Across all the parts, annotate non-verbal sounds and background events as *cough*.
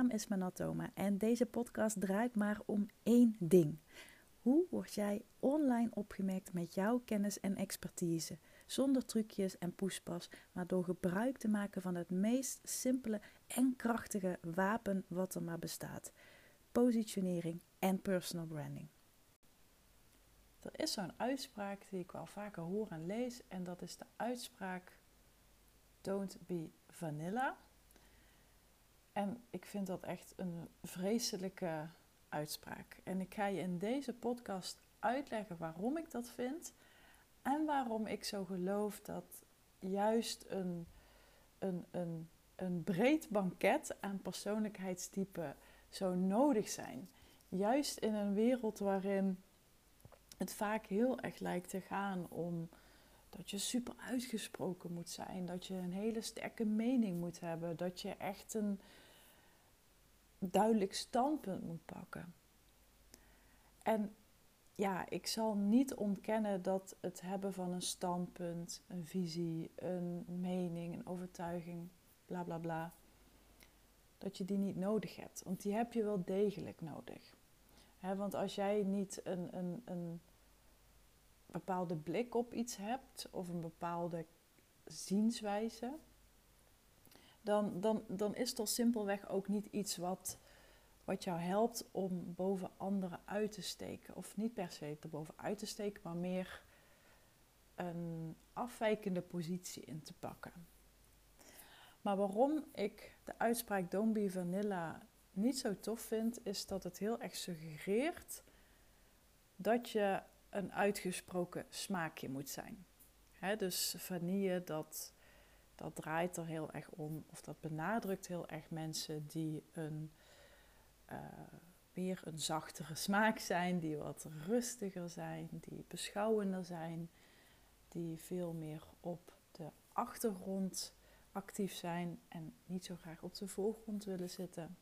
naam is Manatoma en deze podcast draait maar om één ding. Hoe word jij online opgemerkt met jouw kennis en expertise? Zonder trucjes en poespas, maar door gebruik te maken van het meest simpele en krachtige wapen wat er maar bestaat: positionering en personal branding. Er is zo'n uitspraak die ik wel vaker hoor en lees, en dat is de uitspraak: Don't be vanilla. En ik vind dat echt een vreselijke uitspraak. En ik ga je in deze podcast uitleggen waarom ik dat vind en waarom ik zo geloof dat juist een, een, een, een breed banket aan persoonlijkheidstypen zo nodig zijn. Juist in een wereld waarin het vaak heel erg lijkt te gaan om dat je super uitgesproken moet zijn, dat je een hele sterke mening moet hebben, dat je echt een duidelijk standpunt moet pakken. En ja, ik zal niet ontkennen dat het hebben van een standpunt, een visie, een mening, een overtuiging, bla bla bla, dat je die niet nodig hebt. Want die heb je wel degelijk nodig. want als jij niet een, een, een bepaalde blik op iets hebt of een bepaalde zienswijze, dan, dan, dan is dat simpelweg ook niet iets wat, wat jou helpt om boven anderen uit te steken. Of niet per se erboven uit te steken, maar meer een afwijkende positie in te pakken. Maar waarom ik de uitspraak Don't be vanilla niet zo tof vind, is dat het heel erg suggereert dat je een uitgesproken smaakje moet zijn. dus vanille, dat dat draait er heel erg om, of dat benadrukt heel erg mensen die een, uh, meer een zachtere smaak zijn, die wat rustiger zijn, die beschouwender zijn, die veel meer op de achtergrond actief zijn en niet zo graag op de voorgrond willen zitten.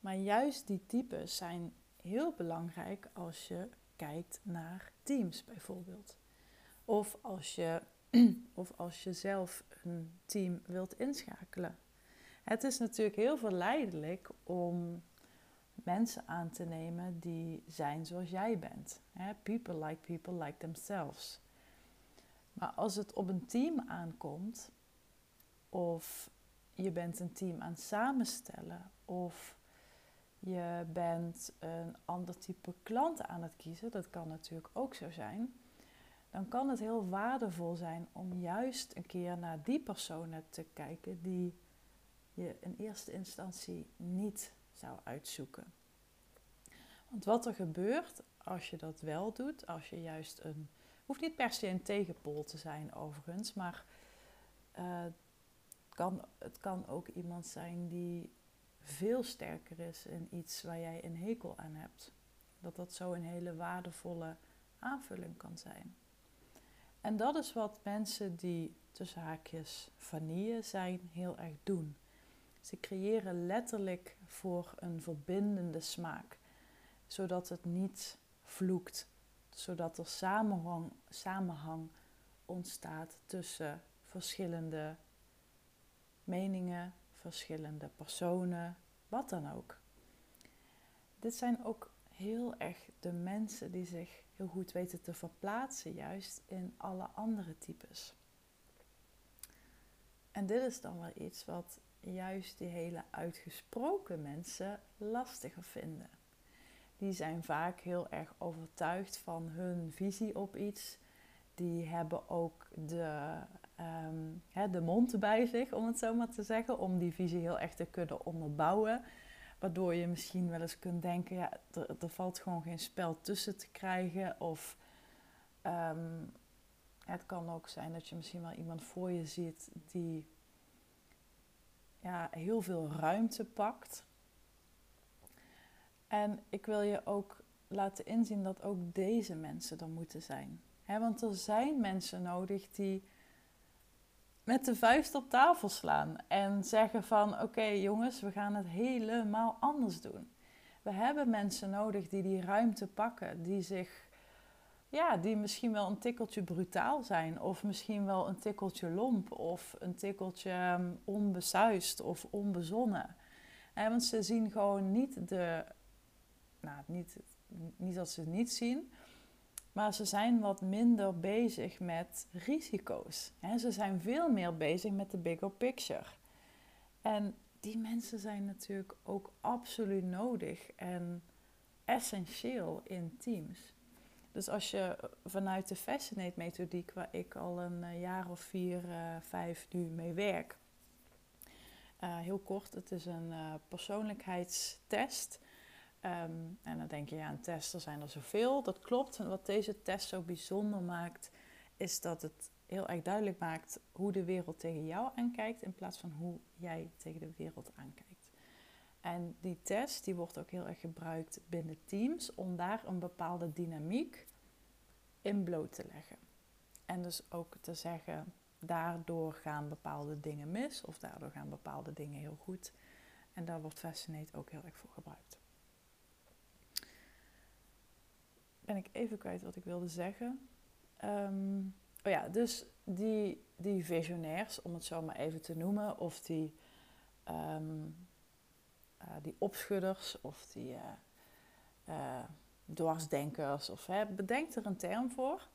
Maar juist die types zijn heel belangrijk als je kijkt naar teams bijvoorbeeld. Of als je *clears throat* of als je zelf een team wilt inschakelen. Het is natuurlijk heel verleidelijk om mensen aan te nemen die zijn zoals jij bent. People like people like themselves. Maar als het op een team aankomt, of je bent een team aan het samenstellen, of je bent een ander type klant aan het kiezen, dat kan natuurlijk ook zo zijn dan kan het heel waardevol zijn om juist een keer naar die personen te kijken die je in eerste instantie niet zou uitzoeken. Want wat er gebeurt als je dat wel doet, als je juist een, hoeft niet per se een tegenpol te zijn overigens, maar uh, kan, het kan ook iemand zijn die veel sterker is in iets waar jij een hekel aan hebt. Dat dat zo een hele waardevolle aanvulling kan zijn. En dat is wat mensen die tussen haakjes vanille zijn heel erg doen. Ze creëren letterlijk voor een verbindende smaak, zodat het niet vloekt, zodat er samenhang, samenhang ontstaat tussen verschillende meningen, verschillende personen, wat dan ook. Dit zijn ook heel erg de mensen die zich heel goed weten te verplaatsen, juist in alle andere types. En dit is dan wel iets wat juist die hele uitgesproken mensen lastiger vinden. Die zijn vaak heel erg overtuigd van hun visie op iets. Die hebben ook de, um, de mond bij zich, om het zo maar te zeggen, om die visie heel erg te kunnen onderbouwen. Waardoor je misschien wel eens kunt denken, ja, er, valt gewoon geen spel tussen te krijgen. Of ehm, het kan ook zijn dat je misschien wel iemand voor je ziet die ja, heel veel ruimte pakt. En ik wil je ook laten inzien dat ook deze mensen er moeten zijn. want er zijn mensen nodig die met de vuist op tafel slaan en zeggen van oké jongens, we gaan het helemaal anders doen. We hebben mensen nodig die die ruimte pakken, die zich ja, die misschien wel een tikkeltje brutaal zijn, of misschien wel een tikkeltje lomp, of een tikkeltje ehm, onbesuist of onbezonnen. En want ze zien gewoon niet de, nou, niet, niet dat ze het niet zien, maar ze zijn wat minder bezig met risico's. Ze zijn veel meer bezig met de bigger picture. En die mensen zijn natuurlijk ook absoluut nodig en essentieel in teams. Dus als je vanuit de Fascinate methodiek, waar ik al een eh, jaar of vier, uh, vijf nu mee werk. Uh, heel kort, het is een persoonlijkheidstest. Um, en dan denk je, ja, een test, er zijn er zoveel. Dat klopt. En wat deze test zo bijzonder maakt, is dat het heel erg duidelijk maakt hoe de wereld tegen jou aankijkt, in plaats van hoe jij tegen de wereld aankijkt. En die test die wordt ook heel erg gebruikt binnen teams om daar een bepaalde dynamiek in bloot te leggen. En dus ook te zeggen, daardoor gaan bepaalde dingen mis of daardoor gaan bepaalde dingen heel goed. En daar wordt Fascinate ook heel erg voor gebruikt. Ben ik even kwijt wat ik wilde zeggen. Ehm, oh ja, dus die, die visionairs, om het zo maar even te noemen, of die ehm, uh, die opschudders of die uh, dwarsdenkers. Of, hè, bedenk er een term voor.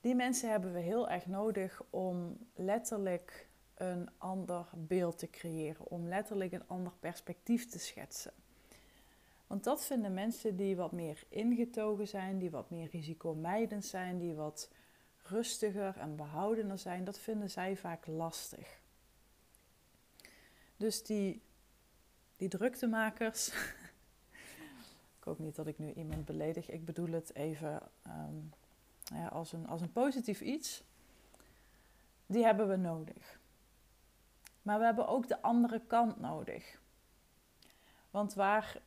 Die mensen hebben we heel erg nodig om letterlijk een ander beeld te creëren. Om letterlijk een ander perspectief te schetsen. Want dat vinden mensen die wat meer ingetogen zijn, die wat meer risicomijdend zijn, die wat rustiger en behoudener zijn, dat vinden zij vaak lastig. Dus die die druktemakers. *laughs* ik hoop niet dat ik nu iemand beledig. Ik bedoel het even ehm, ja, als, een, als een positief iets. Die hebben we nodig. Maar we hebben ook de andere kant nodig. Want waar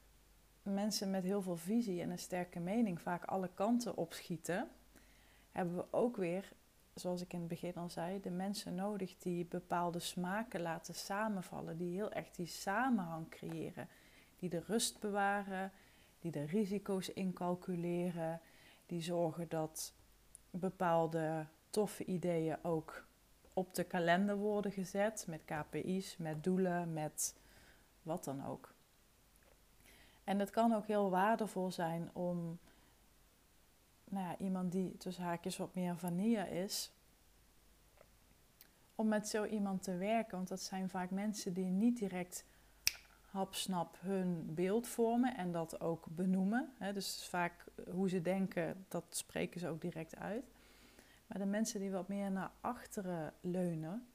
mensen met heel veel visie en een sterke mening vaak alle kanten opschieten, hebben we ook weer zoals ik in het begin al zei, de mensen nodig die bepaalde smaken laten samenvallen, die heel echt die samenhang creëren, die de rust bewaren, die de risico's incalculeren, die zorgen dat bepaalde toffe ideeën ook op de kalender worden gezet met KPI's, met doelen, met wat dan ook. En het kan ook heel waardevol zijn om nou ja, iemand die tussen haakjes wat meer vanille is, om met zo iemand te werken. Want dat zijn vaak mensen die niet direct hapsnap hun beeld vormen en dat ook benoemen. Dus vaak hoe ze denken, dat spreken ze ook direct uit. Maar de mensen die wat meer naar achteren leunen,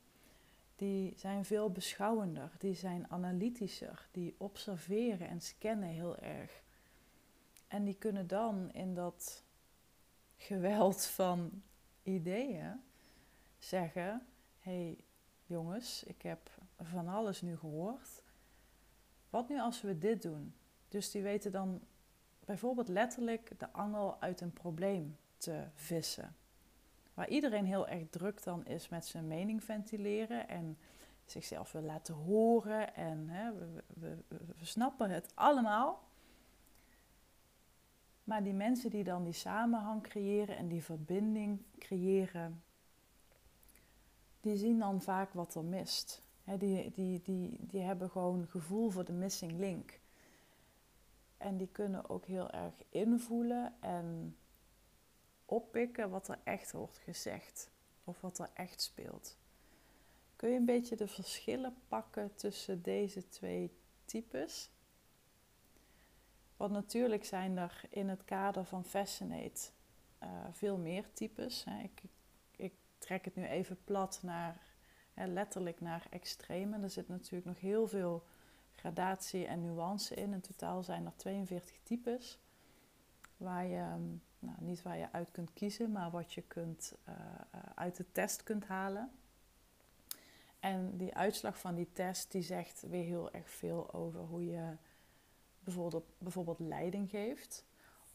die zijn veel beschouwender, die zijn analytischer, die observeren en scannen heel erg. En die kunnen dan in dat geweld van ideeën zeggen: hey, jongens, ik heb van alles nu gehoord. Wat nu als we dit doen? Dus die weten dan bijvoorbeeld letterlijk de angel uit een probleem te vissen. Waar iedereen heel erg druk dan is met zijn mening ventileren en zichzelf wil laten horen. En hè, we, snappen het allemaal. Maar die mensen die dan die samenhang creëren en die verbinding creëren, die zien dan vaak wat er mist. die, die, die, die hebben gewoon gevoel voor de missing link. En die kunnen ook heel erg invoelen en oppikken wat er echt wordt gezegd. Of wat er echt speelt. Kun je een beetje de verschillen pakken tussen deze twee types? Want natuurlijk zijn er in het kader van Fascinate uh, veel meer types. Hè. Ik, ik, trek het nu even plat naar, hè, letterlijk naar extremen. Er zit natuurlijk nog heel veel gradatie en nuance in. In totaal zijn er 42 types. Waar je, ehm, nou, niet waar je uit kunt kiezen, maar wat je kunt, uh, uit de test kunt halen. En die uitslag van die test die zegt weer heel erg veel over hoe je bijvoorbeeld, bijvoorbeeld leiding geeft,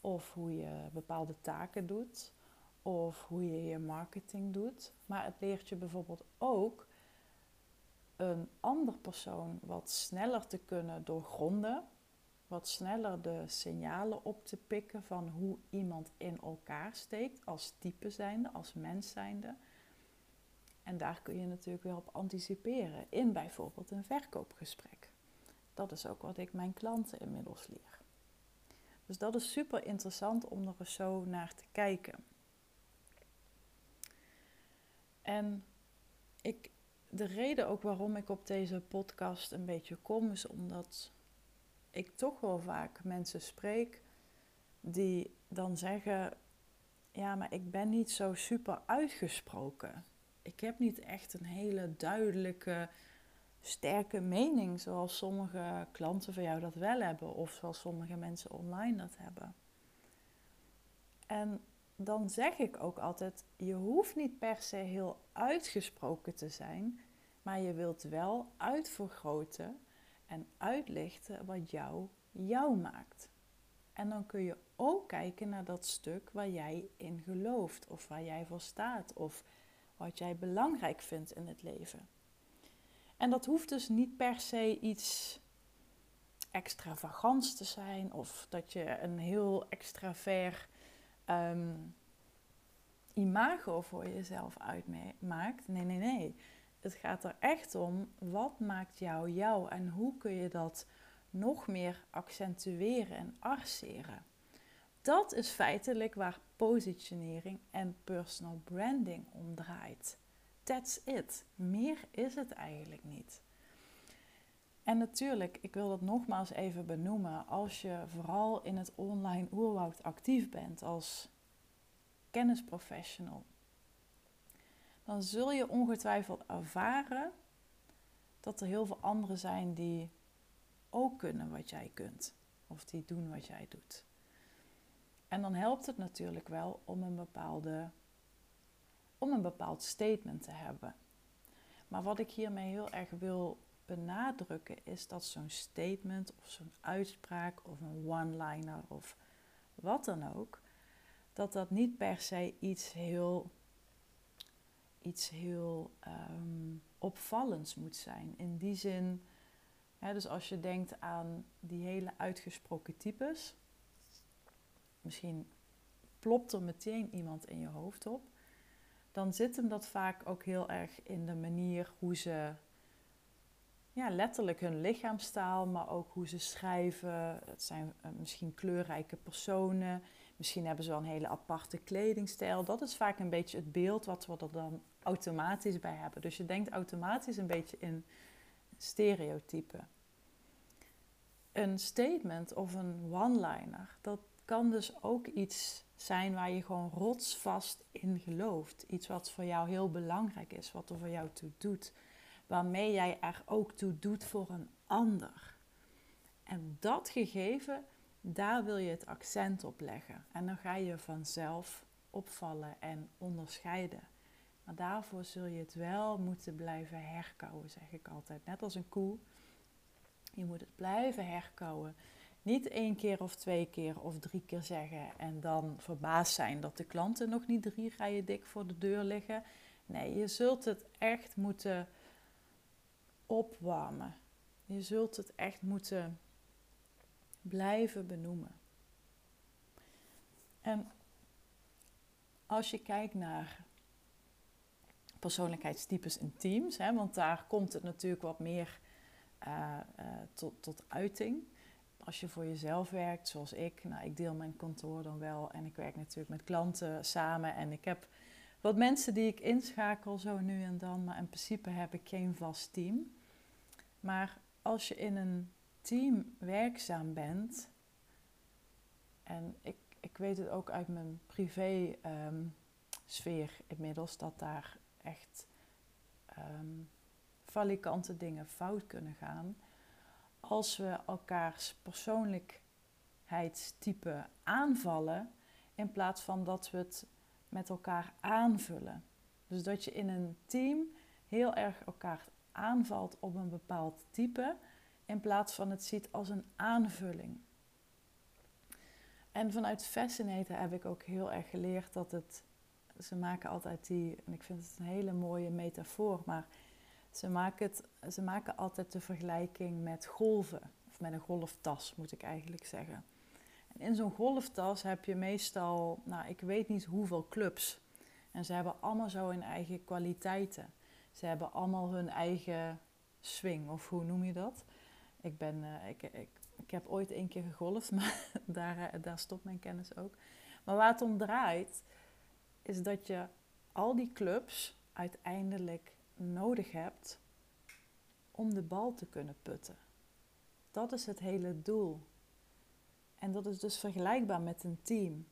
of hoe je bepaalde taken doet, of hoe je je marketing doet. Maar het leert je bijvoorbeeld ook een ander persoon wat sneller te kunnen doorgronden wat sneller de signalen op te pikken van hoe iemand in elkaar steekt als type zijnde, als mens zijnde. En daar kun je natuurlijk weer op anticiperen in bijvoorbeeld een verkoopgesprek. Dat is ook wat ik mijn klanten inmiddels leer. Dus dat is super interessant om er eens zo naar te kijken. En ik, de reden ook waarom ik op deze podcast een beetje kom, is omdat ik toch wel vaak mensen spreek die dan zeggen: Ja, maar ik ben niet zo super uitgesproken. Ik heb niet echt een hele duidelijke, sterke mening zoals sommige klanten van jou dat wel hebben, of zoals sommige mensen online dat hebben. En dan zeg ik ook altijd: je hoeft niet per se heel uitgesproken te zijn, maar je wilt wel uitvergroten en uitlichten wat jou jou maakt. En dan kun je ook kijken naar dat stuk waar jij in gelooft, of waar jij voor staat, of wat jij belangrijk vindt in het leven. En dat hoeft dus niet per se iets extravagants te zijn, of dat je een heel extraver um, imago voor jezelf uitmaakt. Nee, nee, nee. Het gaat er echt om, wat maakt jou jou en hoe kun je dat nog meer accentueren en arceren. Dat is feitelijk waar positionering en personal branding om draait. That's it. Meer is het eigenlijk niet. En natuurlijk, ik wil dat nogmaals even benoemen, als je vooral in het online oerwoud actief bent als kennisprofessional, dan zul je ongetwijfeld ervaren dat er heel veel anderen zijn die ook kunnen wat jij kunt. Of die doen wat jij doet. En dan helpt het natuurlijk wel om een, bepaalde, om een bepaald statement te hebben. Maar wat ik hiermee heel erg wil benadrukken is dat zo'n statement of zo'n uitspraak of een one-liner of wat dan ook, dat dat niet per se iets heel, iets heel um, opvallends moet zijn. In die zin, hè, dus als je denkt aan die hele uitgesproken types, misschien plopt er meteen iemand in je hoofd op, dan zit hem dat vaak ook heel erg in de manier hoe ze ja, letterlijk hun lichaamstaal, maar ook hoe ze schrijven. Het zijn eh, misschien kleurrijke personen. Misschien hebben ze wel een hele aparte kledingstijl. Dat is vaak een beetje het beeld wat we er dan automatisch bij hebben. Dus je denkt automatisch een beetje in stereotypen. Een statement of een one-liner, dat kan dus ook iets zijn waar je gewoon rotsvast in gelooft. Iets wat voor jou heel belangrijk is, wat er voor jou toe doet. Waarmee jij er ook toe doet voor een ander. En dat gegeven daar wil je het accent op leggen. En dan ga je vanzelf opvallen en onderscheiden. Maar daarvoor zul je het wel moeten blijven herkauwen, zeg ik altijd. Net als een koe. Je moet het blijven herkauwen. Niet één keer of twee keer of drie keer zeggen en dan verbaasd zijn dat de klanten nog niet drie rijen dik voor de deur liggen. Nee, je zult het echt moeten opwarmen. Je zult het echt moeten blijven benoemen. En als je kijkt naar persoonlijkheidstypes in teams, hè, want daar komt het natuurlijk wat meer uh, uh, tot, tot uiting. Als je voor jezelf werkt, zoals ik, nou, ik deel mijn kantoor dan wel en ik werk natuurlijk met klanten samen en ik heb wat mensen die ik inschakel zo nu en dan, maar in principe heb ik geen vast team. Maar als je in een team werkzaam bent, en ik, ik weet het ook uit mijn privé ehm, sfeer inmiddels, dat daar echt um, valikante dingen fout kunnen gaan. Als we elkaars persoonlijkheidstype aanvallen, in plaats van dat we het met elkaar aanvullen. Dus dat je in een team heel erg elkaar aanvalt op een bepaald type in plaats van het ziet als een aanvulling. En vanuit Fascinator heb ik ook heel erg geleerd dat het. Ze maken altijd die, en ik vind het een hele mooie metafoor, maar ze maken, het, ze maken altijd de vergelijking met golven. Of met een golftas moet ik eigenlijk zeggen. En in zo'n golftas heb je meestal, nou ik weet niet hoeveel clubs. En ze hebben allemaal zo hun eigen kwaliteiten. Ze hebben allemaal hun eigen swing, of hoe noem je dat? Ik, ben, uh, ik, ik, ik heb ooit één keer gegolfd, *laughs* maar daar, uh, daar stopt mijn kennis ook. Maar waar het om draait, is dat je al die clubs uiteindelijk nodig hebt om de bal te kunnen putten. Dat is het hele doel. En dat is dus vergelijkbaar met een team.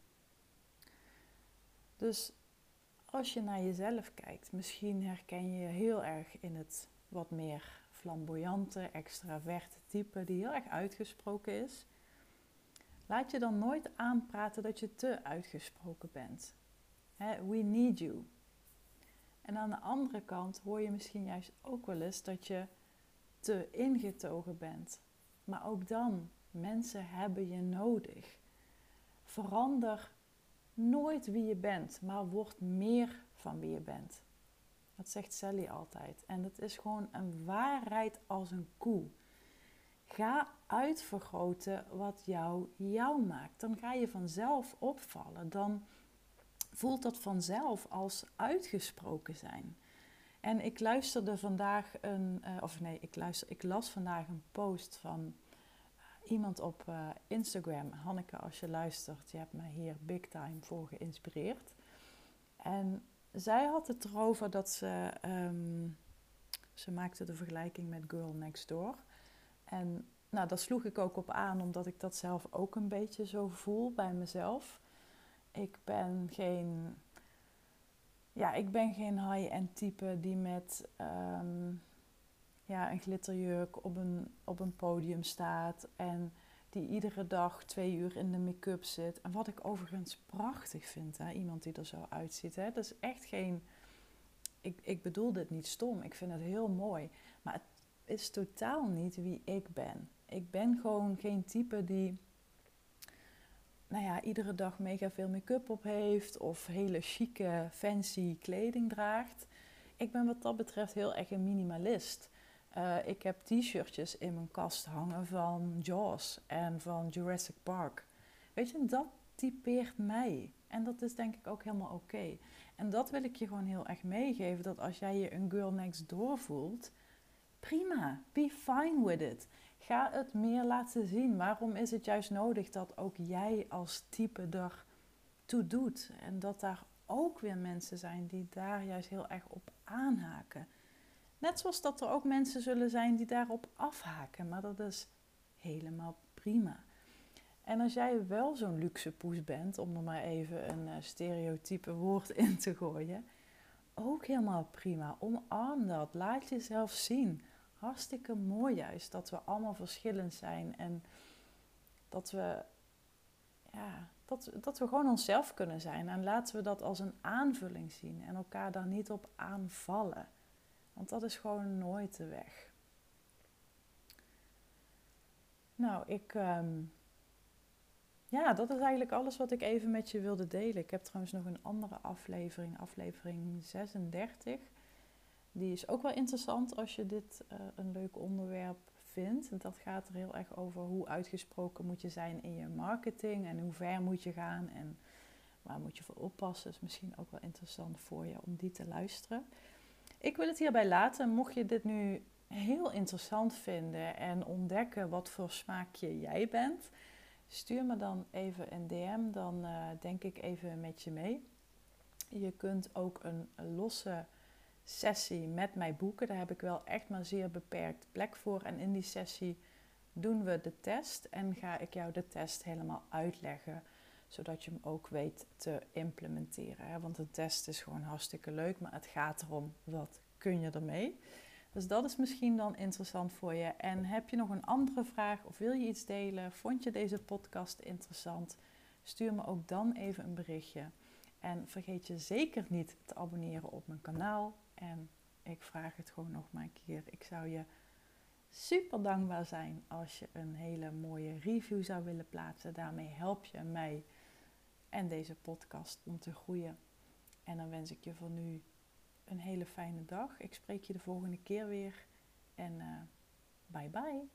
Dus als je naar jezelf kijkt, misschien herken je je heel erg in het wat meer flamboyante, extraverte type die heel erg uitgesproken is. Laat je dan nooit aanpraten dat je te uitgesproken bent. We need you. En aan de andere kant hoor je misschien juist ook wel eens dat je te ingetogen bent. Maar ook dan, mensen hebben je nodig. Verander nooit wie je bent, maar word meer van wie je bent. Dat zegt Sally altijd. En dat is gewoon een waarheid als een koe. Ga uitvergroten wat jou jou maakt. Dan ga je vanzelf opvallen. Dan voelt dat vanzelf als uitgesproken zijn. En ik luisterde vandaag een, uh, of nee, ik, luister, ik las vandaag een post van uh, iemand op uh, Instagram. Hanneke, als je luistert, je hebt mij hier big time voor geïnspireerd. En zij had het erover dat ze, um, ze maakte de vergelijking met Girl Next Door. En nou, daar sloeg ik ook op aan, omdat ik dat zelf ook een beetje zo voel bij mezelf. Ik ben geen, ja, ik ben geen high-end type die met um, ja, een glitterjurk op een, op een podium staat en die iedere dag twee uur in de make-up zit. En wat ik overigens prachtig vind, hè? iemand die er zo uitziet. Hè? Dat is echt geen. Ik, ik bedoel dit niet stom, ik vind het heel mooi. Maar het is totaal niet wie ik ben. Ik ben gewoon geen type die nou ja, iedere dag mega veel make-up op heeft of hele chique, fancy kleding draagt. Ik ben wat dat betreft heel erg een minimalist. Uh, ik heb t-shirtjes in mijn kast hangen van Jaws en van Jurassic Park. Weet je, dat typeert mij. En dat is denk ik ook helemaal oké. En dat wil ik je gewoon heel erg meegeven. Dat als jij je een girl next door voelt, prima. Be fine with it. Ga het meer laten zien. Waarom is het juist nodig dat ook jij als type er toe doet? En dat daar ook weer mensen zijn die daar juist heel erg op aanhaken. Net zoals dat er ook mensen zullen zijn die daarop afhaken, maar dat is helemaal prima. En als jij wel zo'n luxe poes bent, om er maar even een uh, stereotype woord in te gooien, ook helemaal prima. Omarm dat, laat jezelf zien hartstikke mooi juist dat we allemaal verschillend zijn en dat we, ja, dat, dat we gewoon onszelf kunnen zijn. En laten we dat als een aanvulling zien en elkaar daar niet op aanvallen. Want dat is gewoon nooit de weg. Nou, ik. Um, ja, dat is eigenlijk alles wat ik even met je wilde delen. Ik heb trouwens nog een andere aflevering, aflevering 36. Die is ook wel interessant als je dit uh, een leuk onderwerp vindt. Dat gaat er heel erg over hoe uitgesproken moet je zijn in je marketing en hoe ver moet je gaan en waar moet je voor oppassen. Is misschien ook wel interessant voor je om die te luisteren. Ik wil het hierbij laten. Mocht je dit nu heel interessant vinden en ontdekken wat voor smaakje jij bent, stuur me dan even een DM. Dan uh, denk ik even met je mee. Je kunt ook een losse sessie met mij boeken. Daar heb ik wel echt maar zeer beperkt plek voor. En in die sessie doen we de test en ga ik jou de test helemaal uitleggen, zodat je hem ook weet te implementeren. Want een test is gewoon hartstikke leuk, maar het gaat erom wat kun je ermee. Dus dat is misschien dan interessant voor je. En heb je nog een andere vraag of wil je iets delen? Vond je deze podcast interessant? Stuur me ook dan even een berichtje. En vergeet je zeker niet te abonneren op mijn kanaal. En ik vraag het gewoon nog maar een keer. Ik zou je super dankbaar zijn als je een hele mooie review zou willen plaatsen. Daarmee help je mij en deze podcast om te groeien. En dan wens ik je voor nu een hele fijne dag. Ik spreek je de volgende keer weer. En uh, bye bye.